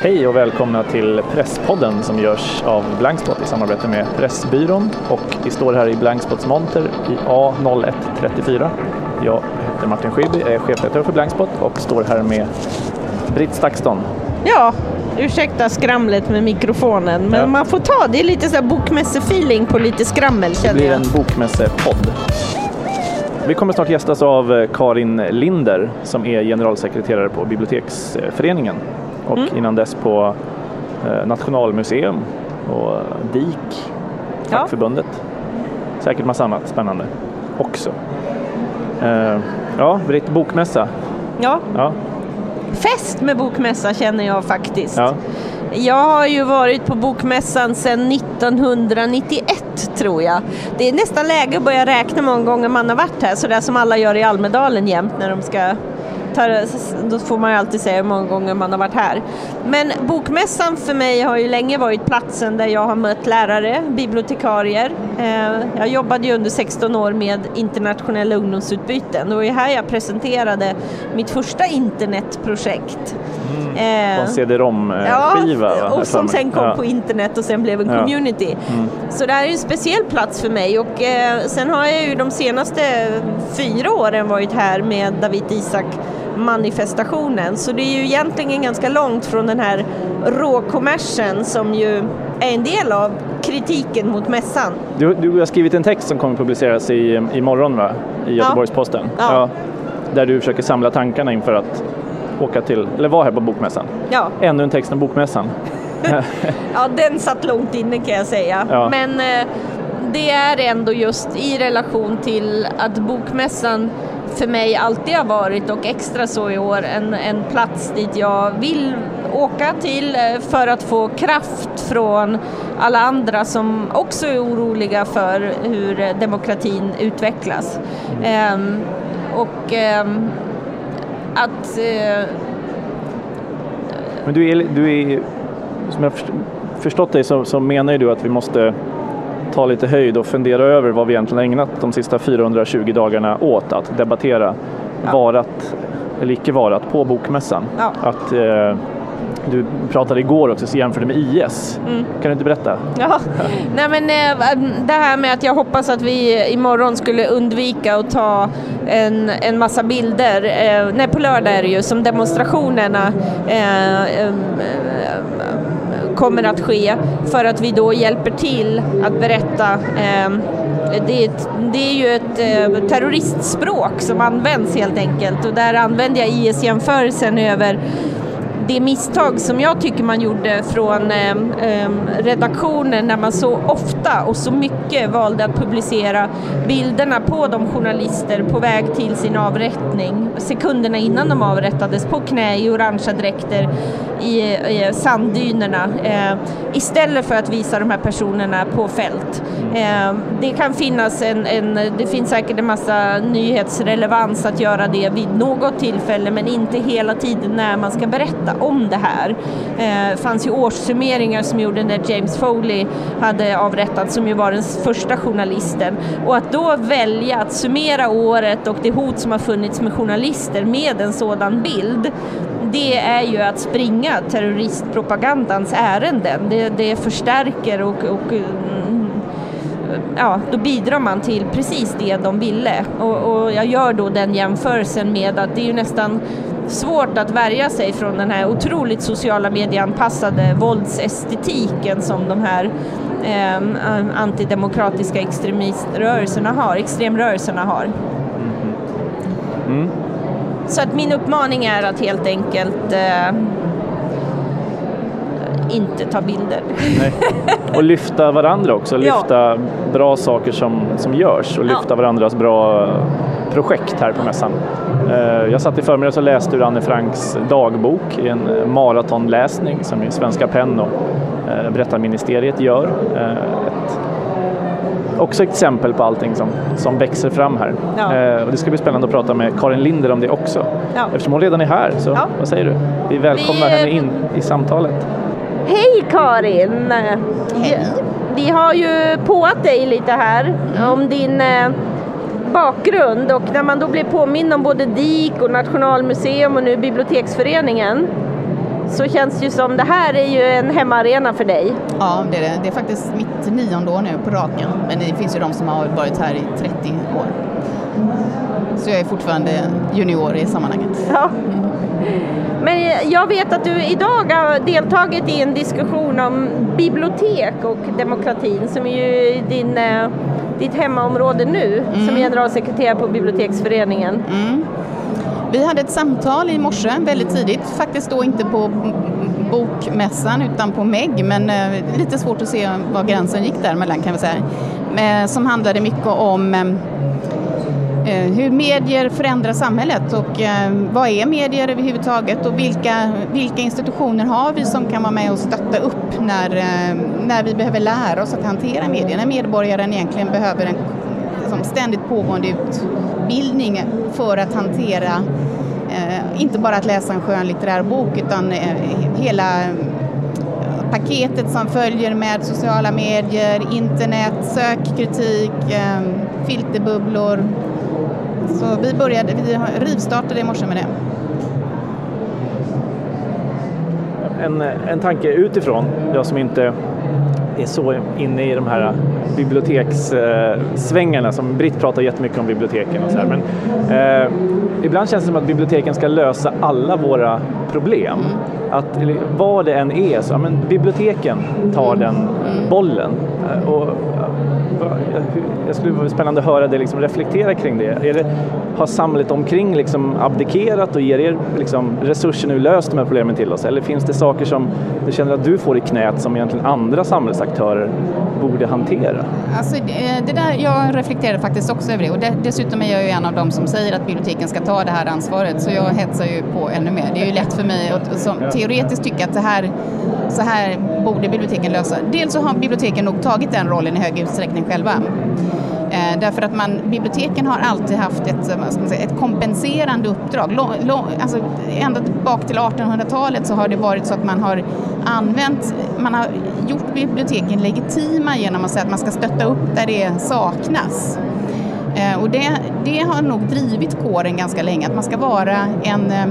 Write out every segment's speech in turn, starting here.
Hej och välkomna till Presspodden som görs av Blankspot i samarbete med Pressbyrån och vi står här i Blankspots monter i A0134. Jag heter Martin Schibbye, är chefredaktör för Blankspot och står här med Britt Stakston. Ja, ursäkta skramlet med mikrofonen, men Ja. man får ta det. är lite så här bokmässefeeling på lite skrammel Det känner blir jag. en bokmässepodd. Vi kommer snart gästas av eh, Karin Linder som är generalsekreterare på Biblioteksföreningen och Mm. innan dess på eh, Nationalmuseum och DIK, Ja. fackförbundet. Säkert massa annat spännande också. Eh, Ja, Britt, bokmässa. Ja, Ja, fest med bokmässa känner jag faktiskt. ja. Jag har ju varit på bokmässan sedan 1991 tror jag. Det är nästan läge att börja räkna många gånger man har varit här, sådär som alla gör i Almedalen jämt när de ska ta, då får man ju alltid säga hur många gånger man har varit här. Men bokmässan för mig har ju länge varit platsen där jag har mött lärare, bibliotekarier. Eh, Jag jobbade ju under 16 år med internationella ungdomsutbyten. Det var ju här jag presenterade mitt första internetprojekt. Eh, På en CD-ROM-skiva. för och som sen kom Ja. på internet och sen blev en Ja. community. Mm. Så det här är en speciell plats för mig och eh, sen har jag ju de senaste fyra åren varit här med David Isak manifestationen så det är ju egentligen ganska långt från den här råkommersen som ju är en del av kritiken mot mässan. Du, du har skrivit en text som kommer publiceras i, imorgon va? i Göteborgs-Posten. Ja. Där du försöker samla tankarna inför att åka till, eller vara här på Bokmässan. Ja, Ännu en text om Bokmässan. ja den satt långt inne kan jag säga. Ja. Men eh, det är ändå just i relation till att bokmässan för mig alltid har varit och extra så i år en, en plats dit jag vill åka till eh, för att få kraft från alla andra som också är oroliga för hur eh, demokratin utvecklas. Ehm, och ehm, att eh, Men du är, du är som jag först- förstått dig så, så menar ju du att vi måste ta lite höjd och fundera över vad vi egentligen ägnat de sista 420 dagarna åt att debattera Ja. varat eller icke varat på Bokmässan. Ja. Att eh, du pratade igår också, så jämförde med IS. Mm. Kan du inte berätta? Ja, nej men eh, det här med att jag hoppas att vi imorgon skulle undvika att ta en, en massa bilder. Eh, nej, på lördag är det ju som demonstrationerna em, eh, kommer att ske för att vi då hjälper till att berätta eh, det är, ett, det är ju ett eh, terroristspråk som används helt enkelt. Och där använder jag IS-jämförelsen över det misstag som jag tycker man gjorde från eh, eh, redaktionen när man så ofta och så mycket valde att publicera bilderna på de journalister på väg till sin avrättning sekunderna innan de avrättades på knä i orangea dräkter i, i sanddynerna eh, istället för att visa de här personerna på fält. Ehm, det kan finnas en, en, det finns säkert en massa nyhetsrelevans att göra det vid något tillfälle men inte hela tiden när man ska berätta om det här. Ehm, det fanns ju årssummeringar som gjorde när James Foley hade avrättats som ju var den första journalisten och att då välja att summera året och det hot som har funnits med journalister med en sådan bild det är ju att springa terroristpropagandans ärenden. Det, det förstärker och, och mm, ja, då bidrar man till precis det de ville. Och, och jag gör då den jämförelsen med att det är ju nästan svårt att värja sig från den här otroligt sociala medieanpassade våldsestetiken som de här eh, antidemokratiska extremiströrelserna har, extremrörelserna har. Mm-hmm. Mm. Så att min uppmaning är att helt enkelt eh, inte ta bilder. Nej. Och lyfta varandra också, Ja. lyfta bra saker som, som görs och Ja. lyfta varandras bra projekt här på mässan. Eh, Jag satt i förmiddags och läste ur Anne Franks dagbok i en maratonläsning som Svenska PEN och eh, Berättarministeriet gör. Eh, Ett, också exempel på allting som, som växer fram här. Ja. Eh, Och det ska bli spännande att prata med Karin Linder om det också. Ja. Eftersom hon redan är här, så Ja. vad säger du? Vi välkomnar Vi, eh, henne in i samtalet. Hej Karin! Hej! Vi har ju påat dig lite här om din eh, bakgrund och när man då blir påmind om både DIK och Nationalmuseum och nu Biblioteksföreningen så känns det ju som det här är ju en hemmaarena för dig. Ja, det är det. Det är faktiskt mitt nionde år nu på raken. Men det finns ju de som har varit här i 30 år. Så jag är fortfarande junior i sammanhanget. Ja. Men jag vet att du idag har deltagit i en diskussion om bibliotek och demokratin som är ju din, eh, ditt hemmaområde nu mm. som generalsekreterare på Biblioteksföreningen. Mm. Vi hade ett samtal i morse väldigt tidigt, faktiskt då inte på bokmässan utan på MEG, men eh, lite svårt att se var gränsen gick däremellan kan vi säga. Eh, som handlade mycket om ehm, Eh, hur medier förändrar samhället och eh, vad är medier överhuvudtaget och vilka, vilka institutioner har vi som kan vara med och stötta upp när, eh, när vi behöver lära oss att hantera medier, när medborgaren egentligen behöver en liksom ständigt pågående utbildning för att hantera, eh, inte bara att läsa en skönlitterär bok utan eh, hela paketet som följer med sociala medier, internet, sökkritik, eh, filterbubblor, så vi började, vi rivstartade i morse med det. En, en tanke utifrån, jag som inte är så inne i de här eh, bibliotekssvängarna eh, som Britt pratar jättemycket om biblioteken och så här. Men eh, ibland känns det som att biblioteken ska lösa alla våra problem. Mm. Att vad det än är så, ja, men biblioteken tar den mm. bollen. Eh, och jag skulle vara spännande att höra dig liksom reflektera kring det. Är det. Har samhället omkring liksom abdikerat och ger er liksom resurser nu löst de här problemen till oss? Eller finns det saker som du känner att du får i knät som egentligen andra samhällsaktörer borde hantera? Alltså, det där, jag reflekterar faktiskt också över det och dessutom är jag ju en av dem som säger att biblioteken ska ta det här ansvaret så jag hetsar ju på ännu mer. Det är ju lätt för mig att som, teoretiskt tycka att det här, så här borde biblioteken lösa. Dels så har biblioteken nog tagit den rollen i hög utsträckning själva. Eh, därför att man, biblioteken har alltid haft ett, eh, säga, ett kompenserande uppdrag. Lång, lång, alltså, ända bak till 1800-talet så har det varit så att man har använt, man har gjort biblioteken legitima genom att säga att man ska stötta upp där det saknas. Eh, och det, det har nog drivit kåren ganska länge, att man ska vara en eh,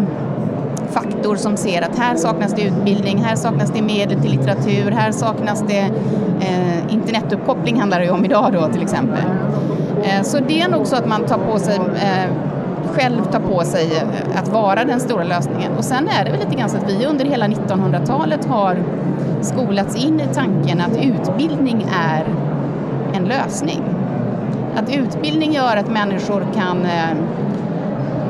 faktor som ser att här saknas det utbildning, här saknas det medel till litteratur, här saknas det eh, internetuppkoppling handlar det ju om idag då till exempel. Eh, så det är nog så att man tar på sig eh, själv tar på sig eh, att vara den stora lösningen. Och sen är det väl lite grann så att vi under hela 1900-talet har skolats in i tanken att utbildning är en lösning. Att utbildning gör att människor kan eh,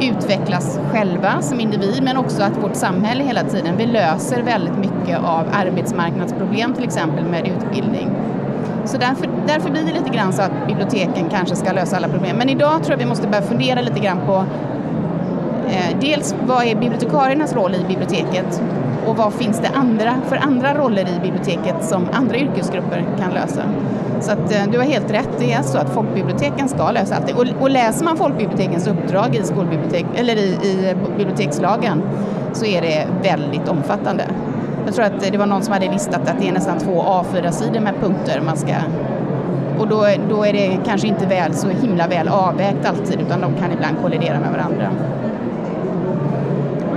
utvecklas själva som individ men också att vårt samhälle hela tiden, vi löser väldigt mycket av arbetsmarknadsproblem till exempel med utbildning. Så därför, därför blir det lite grann så att biblioteken kanske ska lösa alla problem. Men idag tror jag vi måste börja fundera lite grann på eh, dels vad är bibliotekariernas roll i biblioteket och vad finns det andra, för andra roller i biblioteket som andra yrkesgrupper kan lösa. Så att, eh, du har helt rätt, det är så att folkbiblioteken ska lösa allt. Och, och läser man folkbibliotekens uppdrag i, skolbibliotek, eller i, i eh, bibliotekslagen så är det väldigt omfattande. Jag tror att det var någon som hade listat att det är nästan två A4-sidor med punkter man ska och då, då är det kanske inte väl så himla väl avvägt alltid utan de kan ibland kollidera med varandra.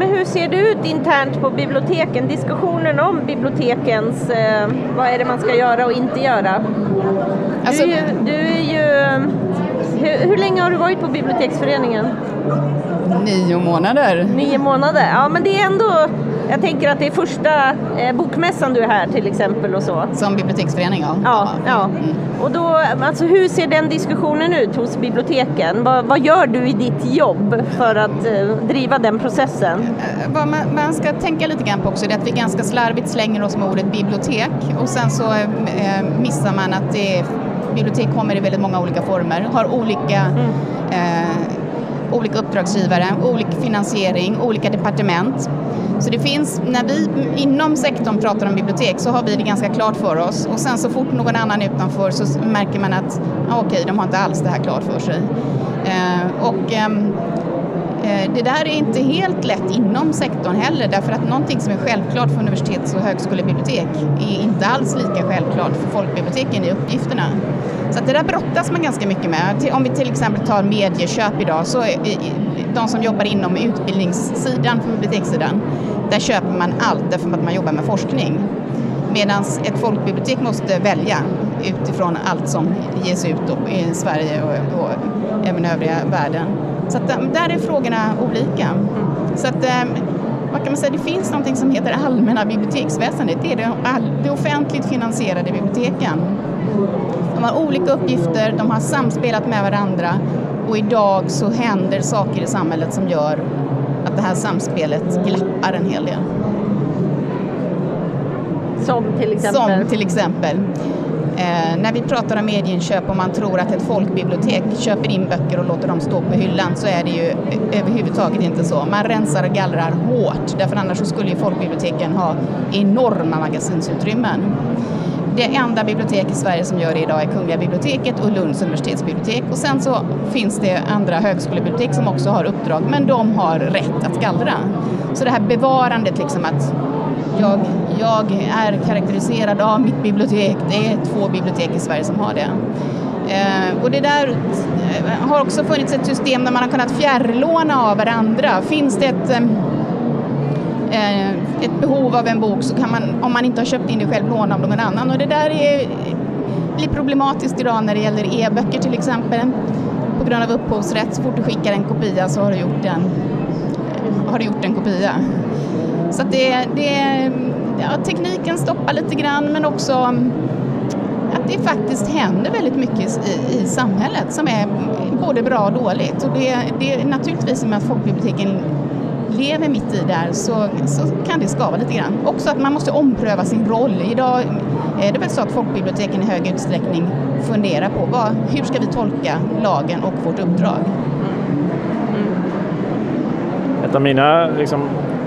Men hur ser det ut internt på biblioteken? Diskussionen om bibliotekens, eh, vad är det man ska göra och inte göra? Alltså, du, du är ju, hur, hur länge har du varit på biblioteksföreningen? Nio månader. Nio månader, ja men det är ändå jag tänker att det är första eh, bokmässan du är här till exempel och så. Som biblioteksförening ja. Ja, ja. Mm. Och då, alltså hur ser den diskussionen ut hos biblioteken? Vad, vad gör du i ditt jobb för att eh, driva den processen? Eh, vad man, man, ska tänka lite grann på också är att vi ganska slarvigt slänger oss med ordet bibliotek och sen så eh, missar man att det bibliotek kommer i väldigt många olika former, har olika mm. eh, olika uppdragsgivare, olika finansiering, olika departement. Så det finns, när vi inom sektorn pratar om bibliotek så har vi det ganska klart för oss och sen så fort någon annan utanför så märker man att ah, okej, okay, de har inte alls det här klart för sig. Eh, och eh, Eh, det där är inte helt lätt inom sektorn heller därför att någonting som är självklart för universitets och högskolebibliotek är inte alls lika självklart för folkbiblioteken i uppgifterna. Så att det där brottas man ganska mycket med. Om vi till exempel tar medieköp idag så de som jobbar inom utbildningssidan på bibliotekssidan, där köper man allt därför att man jobbar med forskning. Medan ett folkbibliotek måste välja utifrån allt som ges ut i Sverige och, och även övriga världen. Så att, där är frågorna olika. Så att, vad kan man säga, det finns någonting som heter allmänna biblioteksväsendet. Det är det, det offentligt finansierade biblioteken. De har olika uppgifter, de har samspelat med varandra och idag så händer saker i samhället som gör att det här samspelet glappar en hel del. Som till exempel? Som till exempel. Eh, när vi pratar om medieinköp och man tror att ett folkbibliotek köper in böcker och låter dem stå på hyllan så är det ju eh, överhuvudtaget inte så. Man rensar och gallrar hårt därför annars så skulle ju folkbiblioteken ha enorma magasinsutrymmen. Det enda bibliotek i Sverige som gör det idag är Kungliga biblioteket och Lunds universitetsbibliotek och sen så finns det andra högskolebibliotek som också har uppdrag men de har rätt att gallra. Så det här bevarandet liksom att jag, jag är karaktäriserad av mitt bibliotek. Det är två bibliotek i Sverige som har det. Eh, och det där eh, har också funnits ett system där man har kunnat fjärrlåna av varandra. Finns det ett, eh, eh, ett behov av en bok så kan man, om man inte har köpt in det själv, låna av någon annan. Och det där är, blir problematiskt idag när det gäller e-böcker till exempel. På grund av upphovsrätt, så fort du skickar en kopia så har du gjort en, har du gjort en kopia. Så det, det, ja, tekniken stoppar lite grann men också att det faktiskt händer väldigt mycket i, i samhället som är både bra och dåligt. Och det, det naturligtvis med att folkbiblioteken lever mitt i där så, så kan det skava lite grann. Också att man måste ompröva sin roll. Idag är det väl så att folkbiblioteken i hög utsträckning funderar på vad, hur ska vi tolka lagen och vårt uppdrag. Ett av mina liksom,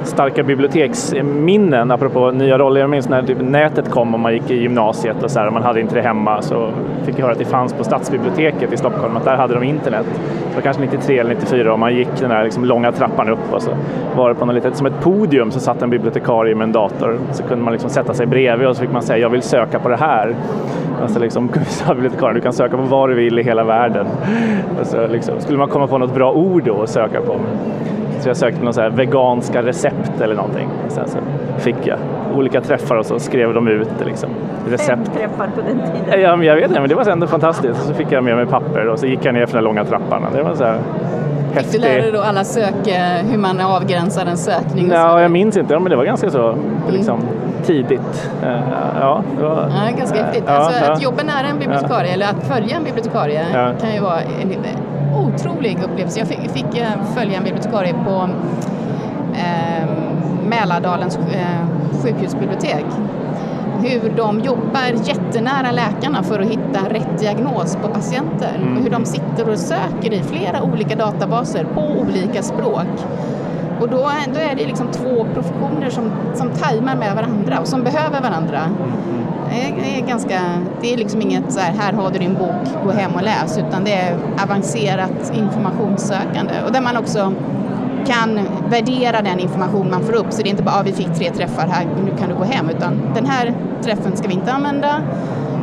starka biblioteksminnen apropå nya roller. Jag minns när typ nätet kom och man gick i gymnasiet och så här, man hade inte det hemma så fick jag höra att det fanns på stadsbiblioteket i Stockholm att där hade de internet. Det var kanske 93 eller 94 och man gick den där liksom långa trappan upp och så var det på något litet, som ett podium så satt en bibliotekarie med en dator. Så kunde man liksom sätta sig bredvid och så fick man säga jag vill söka på det här. Alltså liksom, sa bibliotekarien, du kan söka på vad du vill i hela världen. Alltså liksom, skulle man komma på något bra ord då att söka på. Så jag sökte någon så veganska recept eller någonting. Sen så fick jag olika träffar och så skrev de ut liksom, recept. Fem träffar på den tiden? Ja, men jag vet inte, men det var ändå fantastiskt. Och så fick jag med mig papper och så gick jag ner för den långa trappan. Det var så här Fick du lära dig då alla sök, eh, hur man avgränsar en sökning? Ja, jag minns inte, men det var ganska så liksom, mm. tidigt. Eh, ja, det var, ja, ganska häftigt. Ja, alltså, ja. Att jobba nära en bibliotekarie ja. eller att följa en bibliotekarie kan ju vara en, otrolig upplevelse. Jag fick, fick eh, följa en bibliotekarie på eh, Mälardalens eh, sjukhusbibliotek. Hur de jobbar jättenära läkarna för att hitta rätt diagnos på patienter. Mm. Och hur de sitter och söker i flera olika databaser på olika språk. Och då, då är det liksom två professioner som, som tajmar med varandra och som behöver varandra. Det är, ganska, det är liksom inget så här, här har du din bok, gå hem och läs, utan det är avancerat informationssökande och där man också kan värdera den information man får upp. Så det är inte bara, ah, vi fick tre träffar här, nu kan du gå hem, utan den här träffen ska vi inte använda.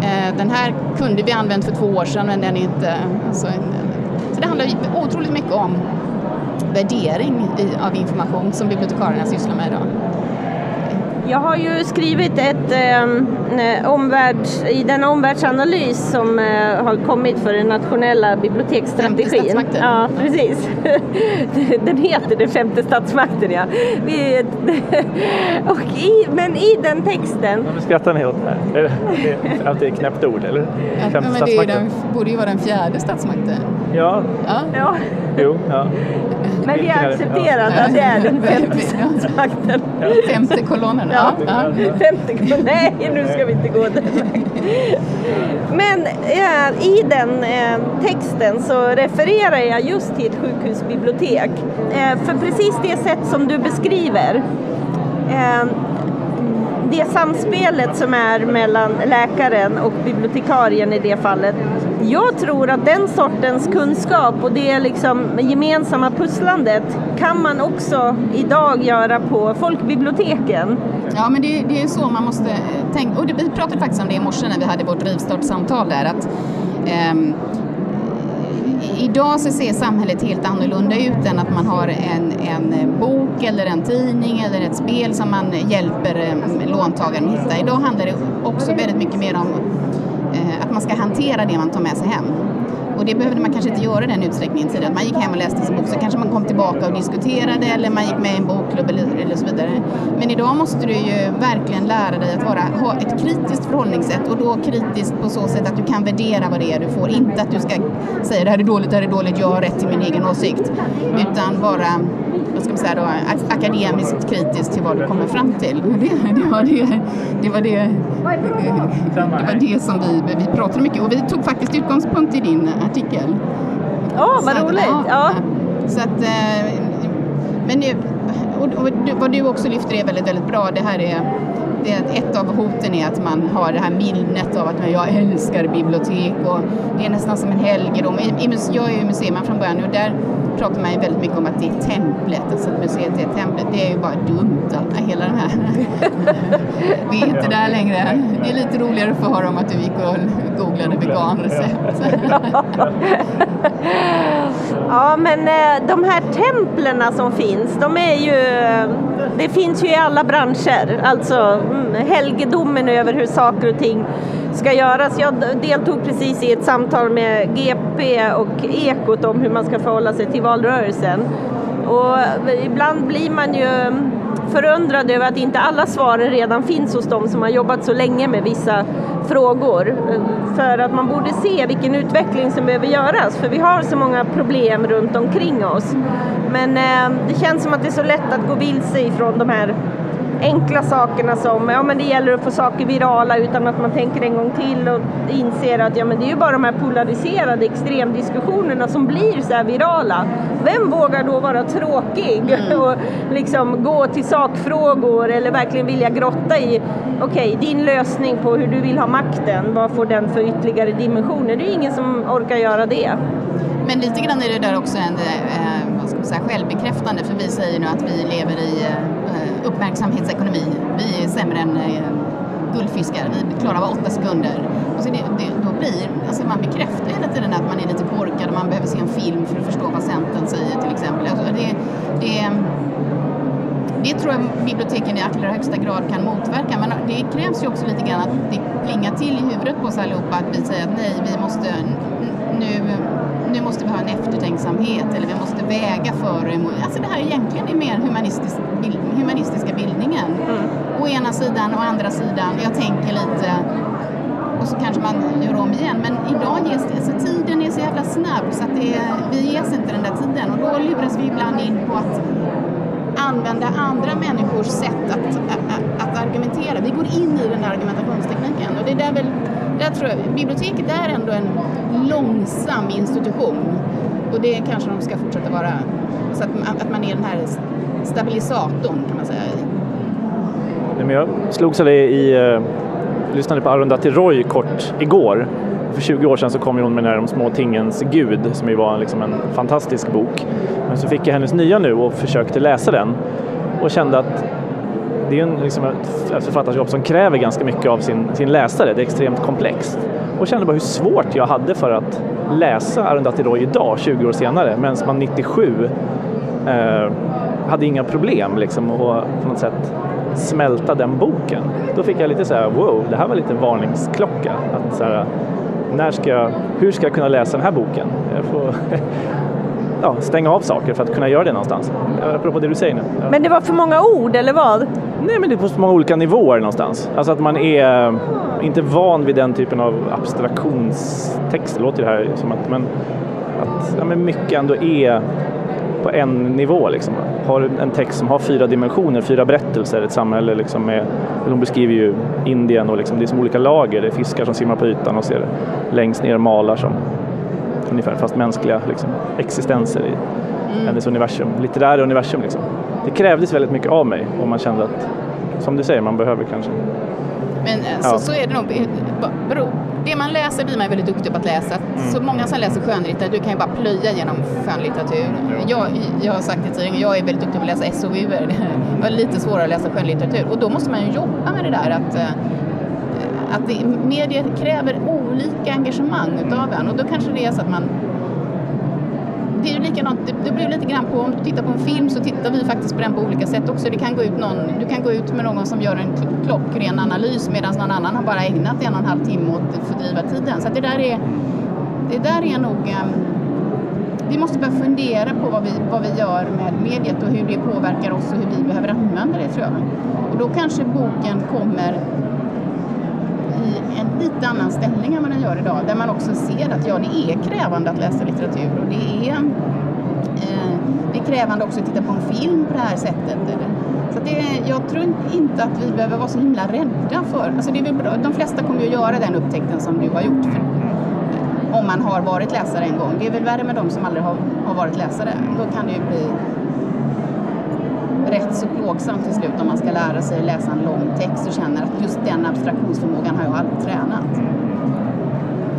Eh, den här kunde vi använt för två år sedan, men den är inte... Alltså, så det handlar otroligt mycket om värdering av information som bibliotekarierna sysslar med idag. Jag har ju skrivit ett eh, omvärlds, i den omvärldsanalys som eh, har kommit för den nationella biblioteksstrategin. Ja, precis. den heter Den femte statsmakten, ja. Vi, och i, men i den texten... Varför skrattar ni åt det här? Är det ett knäppt ord, eller? Ja, men det den, borde ju vara den fjärde statsmakten. Ja. ja. ja. Jo, ja. Men vi har accepterat att det är den femte statsmakten. Femte kolonnen. Ja. ja. Femte Nej, nu ska vi inte gå den. Men i den äh, texten så refererar jag just till ett sjukhusbibliotek. Äh, för precis det sätt som du beskriver det samspelet som är mellan läkaren och bibliotekarien i det fallet. Jag tror att den sortens kunskap och det liksom gemensamma pusslandet kan man också idag göra på folkbiblioteken. Ja, men det, det är så man måste eh, tänka. Och det, vi pratade faktiskt om det i morse när vi hade vårt rivstartssamtal där. Att, um, idag så ser samhället helt annorlunda ut än att man har en, en bok eller en tidning eller ett spel som man hjälper ehm, låntagaren att hitta. Idag handlar det också väldigt mycket mer om att man ska hantera det man tar med sig hem. Och det behövde man kanske inte göra i den utsträckningen tidigare. Man gick hem och läste sin bok, så kanske man kom tillbaka och diskuterade eller man gick med i en bokklubb eller, eller så vidare. Men idag måste du ju verkligen lära dig att vara, ha ett kritiskt förhållningssätt och då kritiskt på så sätt att du kan värdera vad det är du får. Inte att du ska säga det här är dåligt, det här är dåligt, jag har rätt till min egen åsikt. Utan bara vad ska man säga då, akademiskt kritisk till vad du kommer fram till. Det, det, var, det, det, var, det, det var det som vi, vi pratade mycket och vi tog faktiskt utgångspunkt i din artikel. Åh, oh, vad roligt! Ja, ja. Så att, eh, men och, och, vad du också lyfter är väldigt, väldigt bra. Det här är det, ett av hoten är att man har det här minnet av att jag älskar bibliotek och det är nästan som en helgedom. Jag är ju museiman från början och där pratar man ju väldigt mycket om att det är templet, alltså att museet är templet. Det är ju bara dumt, hela den här. Vi är inte där längre. Det är lite roligare att få höra om att du gick och googlade veganrecept. ja, men eh, de här templen som finns, de är ju, det finns ju i alla branscher, alltså mm, helgedomen över hur saker och ting ska göras. Jag deltog precis i ett samtal med GP och Ekot om hur man ska förhålla sig till valrörelsen. Och ibland blir man ju förundrad över att inte alla svaren redan finns hos dem som har jobbat så länge med vissa frågor. För att man borde se vilken utveckling som behöver göras, för vi har så många problem runt omkring oss. Men eh, det känns som att det är så lätt att gå vilse ifrån de här enkla sakerna som, ja men det gäller att få saker virala utan att man tänker en gång till och inser att ja men det är ju bara de här polariserade extremdiskussionerna som blir så här virala. Vem vågar då vara tråkig mm. och liksom gå till sakfrågor eller verkligen vilja grotta i, okej okay, din lösning på hur du vill ha makten, vad får den för ytterligare dimensioner? Det är ingen som orkar göra det. Men lite grann är det där också en eh, vad ska man säga, självbekräftande för vi säger nu att vi lever i eh, uppmärksamhetsekonomi. Vi är sämre än eh, guldfiskar, vi klarar bara åtta sekunder. Och så det, det, då blir, alltså man bekräftar hela tiden att man är lite korkad och man behöver se en film för att förstå vad Centern säger till exempel. Alltså det, det, det tror jag biblioteken i allra högsta grad kan motverka men det krävs ju också lite grann att det plingar till i huvudet på oss allihopa att vi säger att nej, vi måste nu nu måste vi ha en eftertänksamhet eller vi måste väga för och emot. Alltså det här egentligen är mer humanistisk, humanistiska bildningen. Mm. Å ena sidan, och andra sidan, jag tänker lite och så kanske man gör om igen. Men idag ges det, alltså tiden är så jävla snabb så att det, vi ges inte den där tiden och då luras vi ibland in på att använda andra människors sätt att, att, att argumentera. Vi går in i den där argumentationstekniken och det är där väl där tror jag, biblioteket är ändå en långsam institution och det kanske de ska fortsätta vara. Så att, att man är den här stabilisatorn kan man säga. men jag slogs av det i, eh, lyssnade på Arundhati Roy kort igår. För 20 år sedan så kom hon med den här De små tingens gud som ju var liksom en fantastisk bok. Men så fick jag hennes nya nu och försökte läsa den och kände att det är en, liksom ett författarskap som kräver ganska mycket av sin, sin läsare. Det är extremt komplext. Och kände bara hur svårt jag hade för att läsa Arundhati Roy idag, 20 år senare, medan man 97 eh, hade inga problem liksom att på något sätt smälta den boken. Då fick jag lite så här, wow, det här var lite varningsklocka. Att så här, när ska jag, hur ska jag kunna läsa den här boken? Jag får ja, stänga av saker för att kunna göra det någonstans. Apropå det du säger nu. Men det var för många ord, eller vad? Nej, men det är på så många olika nivåer någonstans. Alltså att man är inte van vid den typen av abstraktionstext, det låter det här som att, men att ja, men mycket ändå är på en nivå. Liksom. Har en text som har fyra dimensioner, fyra berättelser, ett samhälle liksom med, hon beskriver ju Indien och liksom, det är som olika lager, det är fiskar som simmar på ytan och ser längst ner malar som ungefär, fast mänskliga liksom, existenser i mm. hennes universum, litterära universum. Liksom. Det krävdes väldigt mycket av mig och man kände att, som du säger, man behöver kanske men alltså, ja. så är det nog. Det man läser blir man väldigt duktig på att läsa. Mm. Så många som läser skönlitteratur kan ju bara plöja genom skönlitteratur. Jag, jag har sagt det tidigare, jag är väldigt duktig på att läsa SOUer. Det var lite svårare att läsa skönlitteratur. Och då måste man ju jobba med det där att eh, att det, medier kräver olika engagemang utav en och då kanske det är så att man det är ju likadant, det, det blir lite grann på, om du tittar på en film så tittar vi faktiskt på den på olika sätt också. Det kan gå ut någon, du kan gå ut med någon som gör en klockren analys medan någon annan har bara ägnat en och en halv timme åt att fördriva tiden. Så det där är, det där är nog ehm, vi måste börja fundera på vad vi, vad vi gör med mediet och hur det påverkar oss och hur vi behöver använda det tror jag. Och då kanske boken kommer lite annan ställning än vad den gör idag. Där man också ser att ja, det är krävande att läsa litteratur och det är, eh, det är krävande också att titta på en film på det här sättet. Så det, jag tror inte att vi behöver vara så himla rädda för... Alltså det är bra, de flesta kommer ju att göra den upptäckten som du har gjort. För, om man har varit läsare en gång. Det är väl värre med de som aldrig har, har varit läsare. Då kan det ju bli rätt så plågsamt till slut om man ska lära sig läsa en lång text och känner att just den abstraktionsförmågan har jag aldrig tränat.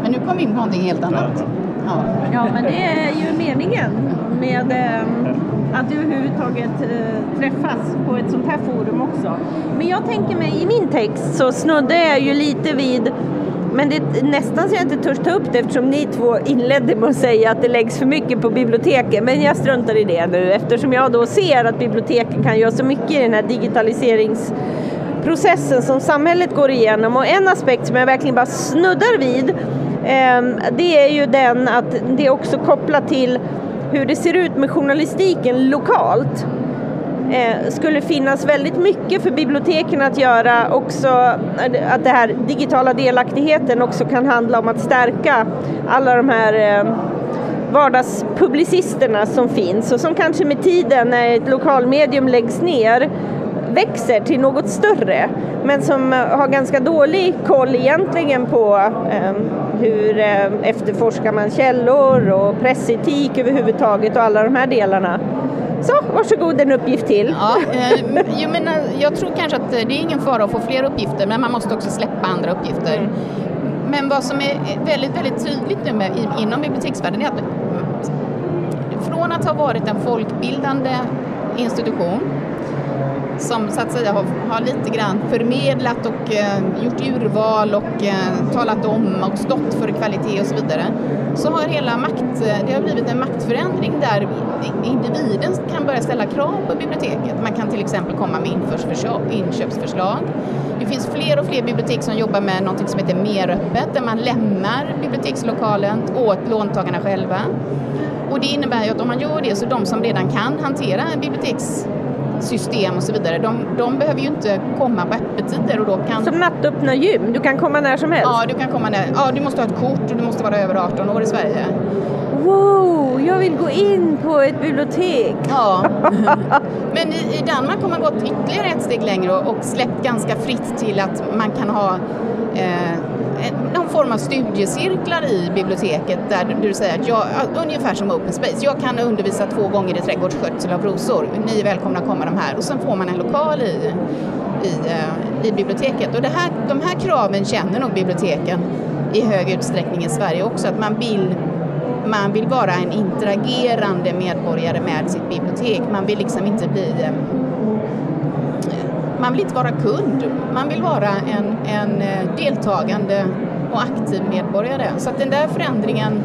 Men nu kom vi in på någonting helt annat. Ja. ja, men det är ju meningen med eh, att du överhuvudtaget eh, träffas på ett sånt här forum också. Men jag tänker mig, i min text så snuddar jag ju lite vid men det är nästan så jag inte törs ta upp det eftersom ni två inledde med att säga att det läggs för mycket på biblioteken. Men jag struntar i det nu eftersom jag då ser att biblioteken kan göra så mycket i den här digitaliseringsprocessen som samhället går igenom. Och en aspekt som jag verkligen bara snuddar vid ehm, det är ju den att det är också kopplat till hur det ser ut med journalistiken lokalt Eh, skulle finnas väldigt mycket för biblioteken att göra också, eh, att det här digitala delaktigheten också kan handla om att stärka alla de här eh, vardagspublicisterna som finns och som kanske med tiden när ett lokalmedium läggs ner växer till något större men som har ganska dålig koll egentligen på eh, hur eh, efterforskar man källor och pressetik överhuvudtaget och alla de här delarna. Så, varsågod en uppgift till. Ja, eh, jag, menar, jag tror kanske att det är ingen fara att få fler uppgifter men man måste också släppa andra uppgifter. Mm. Men vad som är väldigt, väldigt tydligt nu med, inom biblioteksvärlden är att från att ha varit en folkbildande institution som så att säga har, har lite grann förmedlat och eh, gjort urval och eh, talat om och stått för kvalitet och så vidare så har hela makt, eh, det har blivit en maktförändring där individen kan börja ställa krav på biblioteket. Man kan till exempel komma med inköpsförslag. Det finns fler och fler bibliotek som jobbar med något som heter Meröppet där man lämnar bibliotekslokalen åt låntagarna själva. Och det innebär ju att om man gör det så de som redan kan hantera biblioteks system och så vidare, de, de behöver ju inte komma på öppettider. Och då kan... Som nattöppna gym, du kan komma när som helst? Ja, du kan komma när, ja, du måste ha ett kort och du måste vara över 18 år i Sverige. Wow, jag vill gå in på ett bibliotek! Ja, men i, i Danmark har man gått ytterligare ett steg längre och, och släppt ganska fritt till att man kan ha eh, form av studiecirklar i biblioteket där du säger att jag, ungefär som Open Space, jag kan undervisa två gånger i trädgårdsskötsel av rosor, ni är välkomna att komma de här. Och sen får man en lokal i, i, eh, i biblioteket. Och det här, de här kraven känner nog biblioteken i hög utsträckning i Sverige också, att man vill man vill vara en interagerande medborgare med sitt bibliotek. Man vill liksom inte bli eh, man vill inte vara kund, man vill vara en, en eh, deltagande och aktiv medborgare. Så att den där förändringen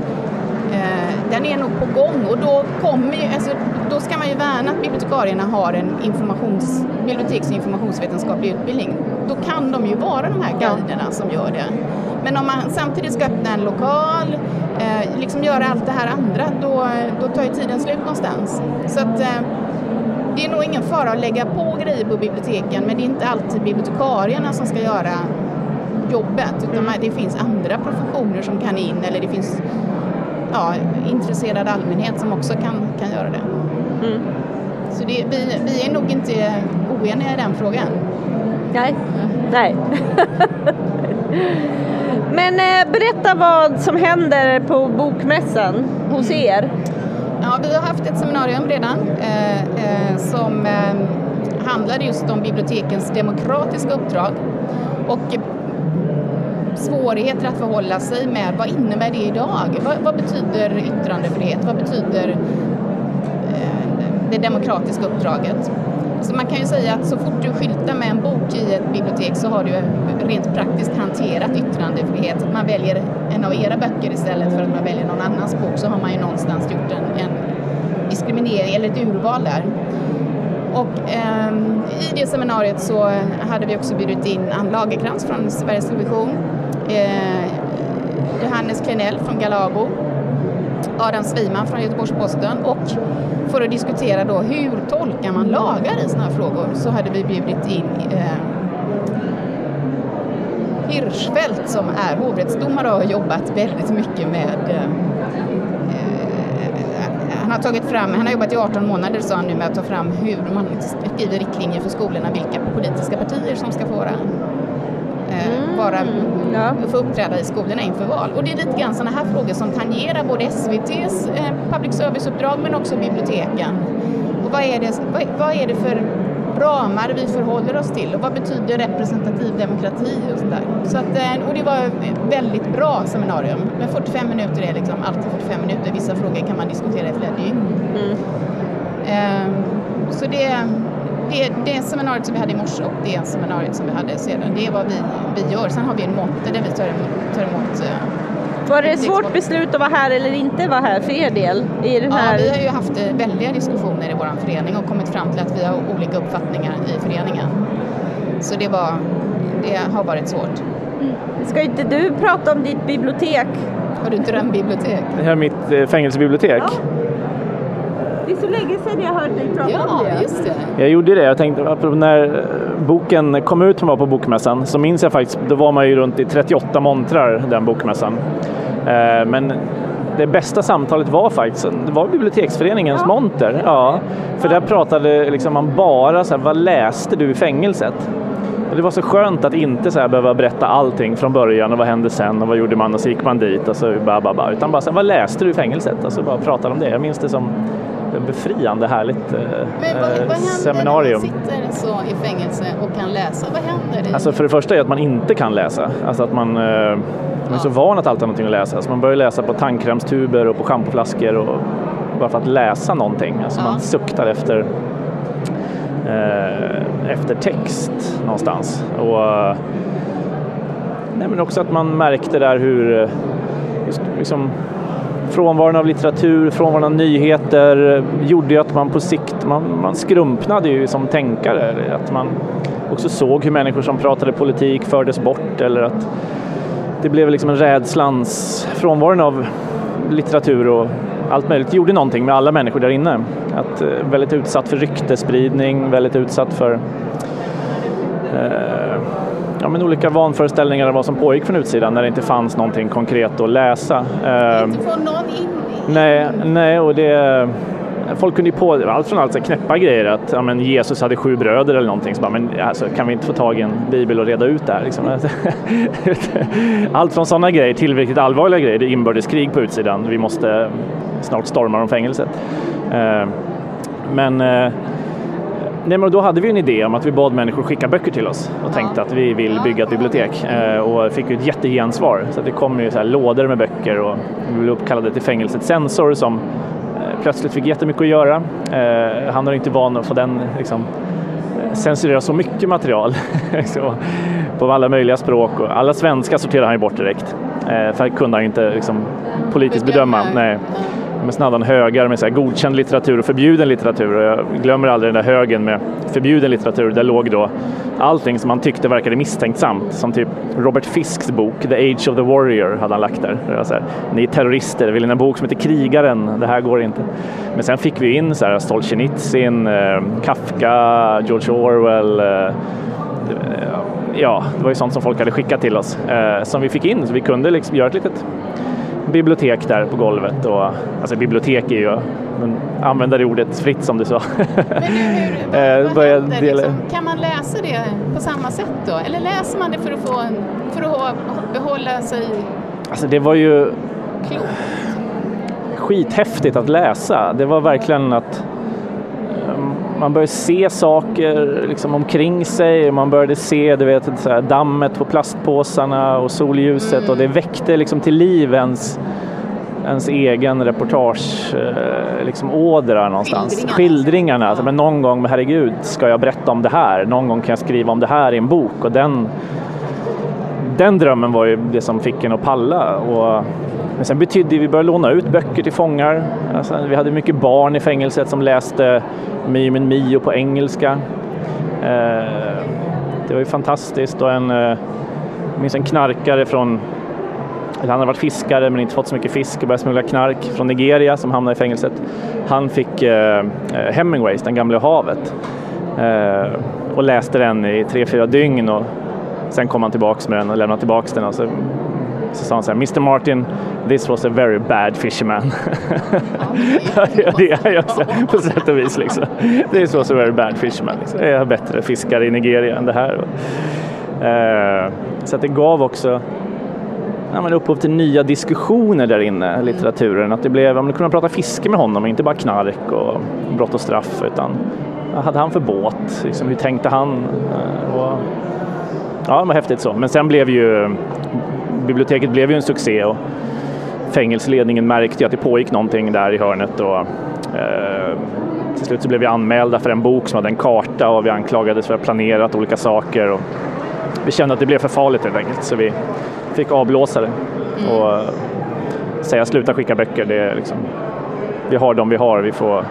eh, den är nog på gång och då, kommer ju, alltså, då ska man ju värna att bibliotekarierna har en informations, biblioteks och informationsvetenskaplig utbildning. Då kan de ju vara de här guiderna som gör det. Men om man samtidigt ska öppna en lokal, eh, liksom göra allt det här andra, då, då tar ju tiden slut någonstans. Så att, eh, det är nog ingen fara att lägga på grejer på biblioteken men det är inte alltid bibliotekarierna som ska göra jobbet utan det finns andra professioner som kan in eller det finns ja, intresserad allmänhet som också kan, kan göra det. Mm. Så det, vi, vi är nog inte oeniga i den frågan. Nej, nej. Men eh, berätta vad som händer på bokmässan hos er. Ja, vi har haft ett seminarium redan eh, eh, som eh, handlade just om bibliotekens demokratiska uppdrag och svårigheter att förhålla sig med vad innebär det idag? Vad, vad betyder yttrandefrihet? Vad betyder eh, det demokratiska uppdraget? Så man kan ju säga att så fort du skyltar med en bok i ett bibliotek så har du rent praktiskt hanterat yttrandefrihet. Att man väljer en av era böcker istället för att man väljer någon annans bok så har man ju någonstans gjort en, en diskriminering eller ett urval där. Och eh, i det seminariet så hade vi också bjudit in Ann Lagerkrans från Sveriges Television, eh, Johannes Klenell från Galago, Adam Sviman från Göteborgs-Posten och för att diskutera då hur tolkar man lagar i sådana här frågor så hade vi bjudit in eh, Hirschfeldt som är hovrättsdomare och har jobbat väldigt mycket med eh, eh han har tagit fram, han har jobbat i 18 månader sa han nu med att ta fram hur man skriver riktlinjer för skolorna, vilka politiska partier som ska få vara, eh, Mm. Ja. få uppträda i skolorna inför val. Och det är lite grann sådana här frågor som tangerar både SVTs eh, public service-uppdrag men också biblioteken. Och vad är, det, vad, vad är det för ramar vi förhåller oss till och vad betyder representativ demokrati och sådär. Så att, eh, och det var ett väldigt bra seminarium. Men 45 minuter är liksom alltid 45 minuter. Vissa frågor kan man diskutera i flera dygn. Eh, Så det, det, det seminariet som vi hade i morse och det seminariet som vi hade sedan, det är vad vi, vi gör. Sen har vi en monter där vi tar emot, tar emot eh, Var det ett svårt beslut att vara här eller inte vara här för er del? I den Ja, här... vi har ju haft eh, väldiga diskussioner i vår förening och kommit fram till att vi har olika uppfattningar i föreningen. Så det, var, det har varit svårt. Ska inte du prata om ditt bibliotek? Har du inte drömbibliotek? Det här är mitt eh, fängelsebibliotek. Det är så länge sedan jag hört dig prata Ja, just det. Jag gjorde det. Jag tänkte, när eh, boken kom ut som var på Bokmässan så minns jag faktiskt, då var man ju runt i 38 montrar den bokmässan. Eh, Men det bästa samtalet var faktiskt det var biblioteksföreningens monter. Ja, för där pratade liksom man bara så här, vad läste du i fängelset? Och det var så skönt att inte så här behöva berätta allting från början och vad hände sen och vad gjorde man och så gick man dit och så ba, ba, ba. Utan bara så här, vad läste du i fängelset? Alltså bara prata om det. Jag minns det som befriande härligt eh, Men vad, vad händer seminarium. när man sitter så i fängelse och kan läsa? Vad händer? I... Alltså för det första är att man inte kan läsa. Alltså att man, eh, man är så van att alltid ha någonting att läsa. Så man börjar läsa på tandkrämstuber och på schampoflaskor och bara för att läsa någonting. Alltså Ja. man suktar efter, eh, efter text någonstans. Och, eh, nej, men också att man märkte där hur eh, just, liksom, frånvaron av litteratur, frånvaron av nyheter gjorde ju att man på sikt, man, man skrumpnade ju som tänkare. Att man också såg hur människor som pratade politik fördes bort eller att det blev liksom en rädslans, frånvaron av litteratur och allt möjligt gjorde någonting med alla människor där inne. Att, eh, väldigt utsatt för ryktespridning, väldigt utsatt för eh, ja, men olika vanföreställningar om vad som pågick från utsidan när det inte fanns någonting konkret att läsa. Inte få någon in Nej, nej och det... Folk kunde ju på allt från allt så knäppa grejer att ja, men Jesus hade sju bröder eller någonting. Så bara, men alltså, kan vi inte få tag i en bibel och reda ut det här? Liksom? Allt från sådana grejer till riktigt allvarliga grejer. Det är inbördeskrig på utsidan. Vi måste snart storma om fängelset. Eh, Men, eh, nej, men då hade vi en idé om att vi bad människor skicka böcker till oss och tänkte att vi vill bygga ett bibliotek eh, och fick ett jättegensvar. Så det kom ju så lådor med böcker och vi blev uppkallade till fängelsets censor som eh, plötsligt fick jättemycket att göra. Eh, Han är inte van att få den liksom, censurera så mycket material så, på alla möjliga språk och alla svenska sorterade han ju bort direkt. För det kunde han ju inte liksom, politiskt bedöma. Nej. Men sen hade han högar med så här godkänd litteratur och förbjuden litteratur och jag glömmer aldrig den där högen med förbjuden litteratur. Där låg då allting som han tyckte verkade misstänksamt. Som typ Robert Fisks bok The Age of the Warrior hade han lagt där. Det var så här, Ni är terrorister, vill ni en bok som heter Krigaren? Det här går inte. Men sen fick vi in så här Solzhenitsyn, eh, Kafka, George Orwell. Eh, ja, det var ju sånt som folk hade skickat till oss eh, som vi fick in så vi kunde liksom göra ett litet bibliotek där på golvet. Och, alltså bibliotek är ju, men använda det ordet fritt som du sa. Men hur, Eh, vad, vad börja händer? Liksom, kan man läsa det på samma sätt då? Eller läser man det för att, få, för att behålla sig Alltså det var ju klok? skithäftigt att läsa. Det var verkligen att eh, man började se saker liksom omkring sig. Man började se du vet, så här, dammet på plastpåsarna och solljuset och det väckte liksom till liv ens, ens egen reportage, eh, liksom ådra någonstans. Skildringarna. Skildringarna. Alltså, men någon gång, herregud, ska jag berätta om det här? Någon gång kan jag skriva om det här i en bok och den den drömmen var ju det som fick en att palla. Och, men sen betydde vi började låna ut böcker till fångar. Alltså, vi hade mycket barn i fängelset som läste Mio Mio på engelska. Eh, det var ju fantastiskt och en, eh, jag minns en knarkare från han hade varit fiskare men inte fått så mycket fisk och började smuggla knark från Nigeria som hamnade i fängelset. Han fick eh, eh Hemingways, Den gamla havet eh, och läste den i tre, fyra dygn och sen kom han tillbaks med den och lämnade tillbaks den och så, så sa han så här, Mr Martin, this was a very bad fisherman. Ja, det är jag också på sätt och vis. Liksom. This was a very bad fisherman. Liksom. Jag har bättre fiskare i Nigeria än det här. Uh, så att det gav också ja, men upphov till nya diskussioner där inne, litteraturen. Att det blev, man kunde prata fiske med honom, inte bara knark och brott och straff, utan vad hade han för båt? Liksom, hur tänkte han? Eh, och, ja, det var häftigt så. Men sen blev ju biblioteket blev ju en succé och fängelseledningen märkte ju att det pågick någonting där i hörnet och eh, till slut så blev vi anmälda för en bok som hade en karta och vi anklagades för att ha planerat olika saker. Och vi kände att det blev för farligt helt enkelt så vi fick avblåsa det och säga sluta skicka böcker. Det är liksom, vi har de vi har. Vi får,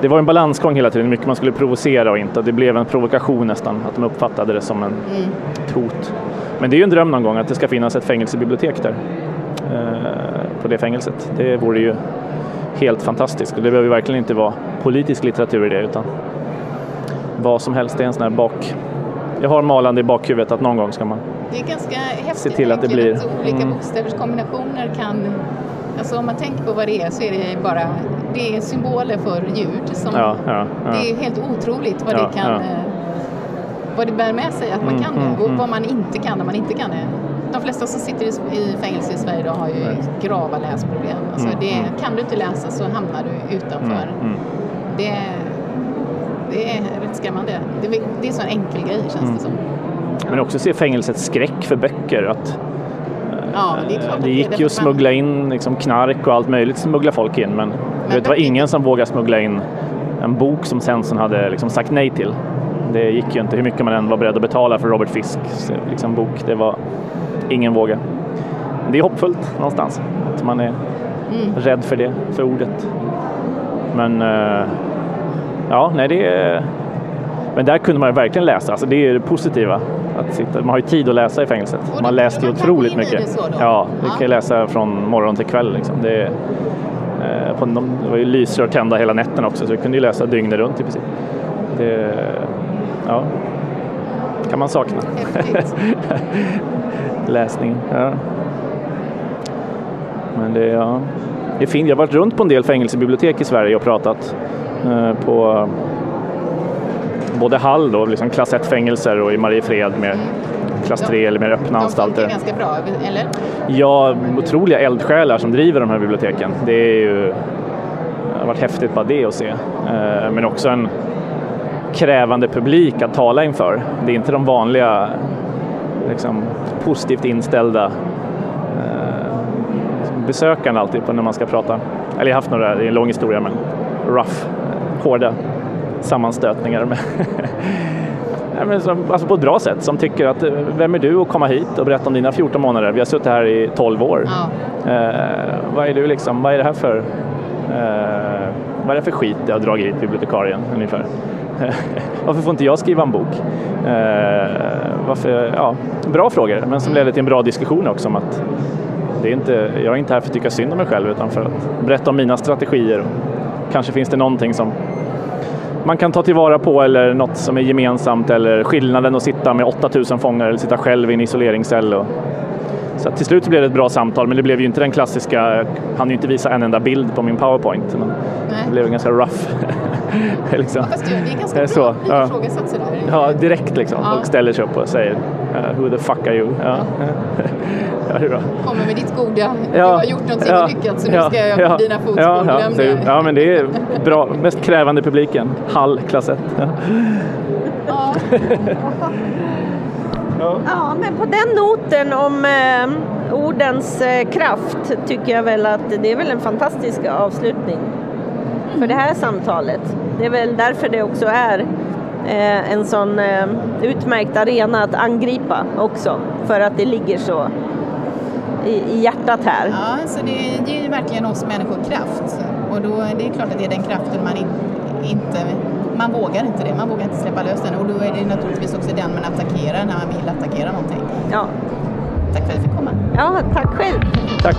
det var en balansgång hela tiden, mycket man skulle provocera och inte. Det blev en provokation nästan, att de uppfattade det som en mm. hot. Men det är ju en dröm någon gång att det ska finnas ett fängelsebibliotek där, eh, på det fängelset. Det vore ju helt fantastiskt. Det behöver verkligen inte vara politisk litteratur i det, utan vad som helst. Det är en sån här bak... Jag har malande i bakhuvudet att någon gång ska man det är ganska häftigt se till att det blir... Att olika mm. bokstäverskombinationer kan... Alltså om man tänker på vad det är så är det bara det är symboler för ljud. Som, ja, ja, ja. Det är helt otroligt vad det kan... Eh, vad det bär med sig att man mm, kan det mm, och mm. vad man inte kan när man inte kan det. De flesta som sitter i fängelse i Sverige idag har ju grava läsproblem. Alltså mm, det, mm. kan du inte läsa så hamnar du utanför. Det, det är rätt skrämmande. Det, det är en sån enkel grej känns det som. Men också se fängelsets skräck för böcker. Att, ja, det, det gick ju att smuggla in liksom knark och allt möjligt smuggla folk in men, men det var ingen som vågade smuggla in en bok som Svensson hade liksom sagt nej till. Det gick ju inte hur mycket man än var beredd att betala för Robert Fisks liksom, bok. Det var ingen våga. Det är hoppfullt någonstans att man är mm. rädd för det, för ordet. Men uh, ja, nej det är men där kunde man verkligen läsa, alltså det är det positiva. Att sitta. Man har ju tid att läsa i fängelset. Man läste ju otroligt mycket. Så ja, du kan läsa från morgon till kväll. Liksom. Det, eh, på, det var ju lysrör tända hela nätten också så vi kunde ju läsa dygnet runt i princip. Det, ja, kan man sakna. Läsningen. Ja. Men det, ja. det är fint. Jag har varit runt på en del fängelsebibliotek i Sverige och pratat eh, på både Hall då, liksom klass 1-fängelser och i Mariefred med klass 3 eller mer öppna anstalter. De ganska bra, eller? Ja, otroliga eldsjälar som driver de här biblioteken. Det är ju det har varit häftigt bara det att se. Eh, men också en krävande publik att tala inför. Det är inte de vanliga liksom, positivt inställda eh, besökarna alltid när man ska prata. Eller jag har haft några, det är en lång historia, men rough, hårda sammanstötningar med alltså på ett bra sätt, som tycker att vem är du att komma hit och berätta om dina 14 månader? Vi har suttit här i 12 år. Ja. Eh, vad är du liksom, vad är det här för eh, vad är det för skit jag har dragit hit bibliotekarien ungefär? varför får inte jag skriva en bok? Eh, varför, ja, bra frågor, men som leder till en bra diskussion också om att det är inte, jag är inte här för att tycka synd om mig själv utan för att berätta om mina strategier. Kanske finns det någonting som man kan ta tillvara på eller något som är gemensamt eller skillnaden att sitta med 8000 fångar eller sitta själv i en isoleringscell. Och, så till slut blev det ett bra samtal, men det blev ju inte den klassiska, han ju inte visa en enda bild på min powerpoint. Men det blev ganska rough. liksom. ja, fast det är ganska bra så, ja. ifrågasatt sådär. Ja, direkt liksom. Ja. Folk ställer sig upp och säger uh, Who the fuck are you? Ja. ja, det är bra. Kommer med ditt goda, ja. du har gjort någonting ja. lyckat så nu ska jag ja. dina fotspår. Ja, ja. Det. ja, men det är bra. Mest krävande publiken. Hall, klass 1. Ja. Ja. ja, men på den noten om eh, ordens eh, kraft tycker jag väl att det är väl en fantastisk avslutning för det här samtalet. Det är väl därför det också är en sån eh, utmärkt arena att angripa också för att det ligger så i, i hjärtat här. Ja, så det ger ju verkligen oss människor kraft och då det är klart att det är den kraften man in, inte man vågar inte det, man vågar inte släppa lös den och då är det naturligtvis också den man attackerar när man vill attackera någonting. Ja. Tack för att jag fick komma. Ja, tack själv. Tack.